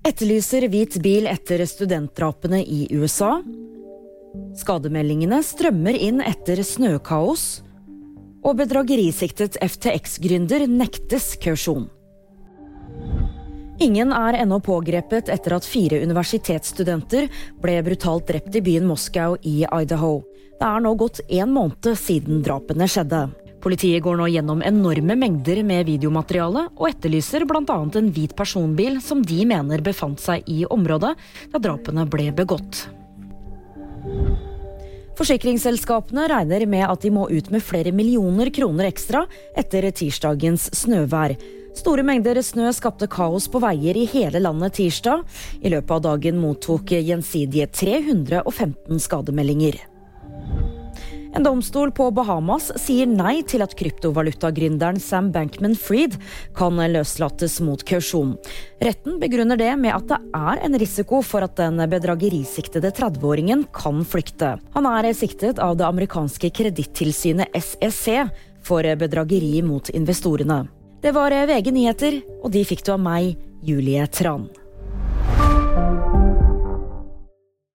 Etterlyser hvit bil etter studentdrapene i USA. Skademeldingene strømmer inn etter snøkaos. Og bedragerisiktet FTX-gründer nektes kausjon. Ingen er ennå pågrepet etter at fire universitetsstudenter ble brutalt drept i byen Moskau i Idaho. Det er nå gått én måned siden drapene skjedde. Politiet går nå gjennom enorme mengder med videomateriale og etterlyser bl.a. en hvit personbil som de mener befant seg i området da drapene ble begått. Forsikringsselskapene regner med at de må ut med flere millioner kroner ekstra etter tirsdagens snøvær. Store mengder snø skapte kaos på veier i hele landet tirsdag. I løpet av dagen mottok Gjensidige 315 skademeldinger. En domstol på Bahamas sier nei til at kryptovalutagründeren Sam Bankman-Fried kan løslates mot kausjon. Retten begrunner det med at det er en risiko for at den bedragerisiktede 30-åringen kan flykte. Han er siktet av det amerikanske kredittilsynet SEC for bedrageri mot investorene. Det var VG nyheter, og de fikk du av meg, Julie Tran.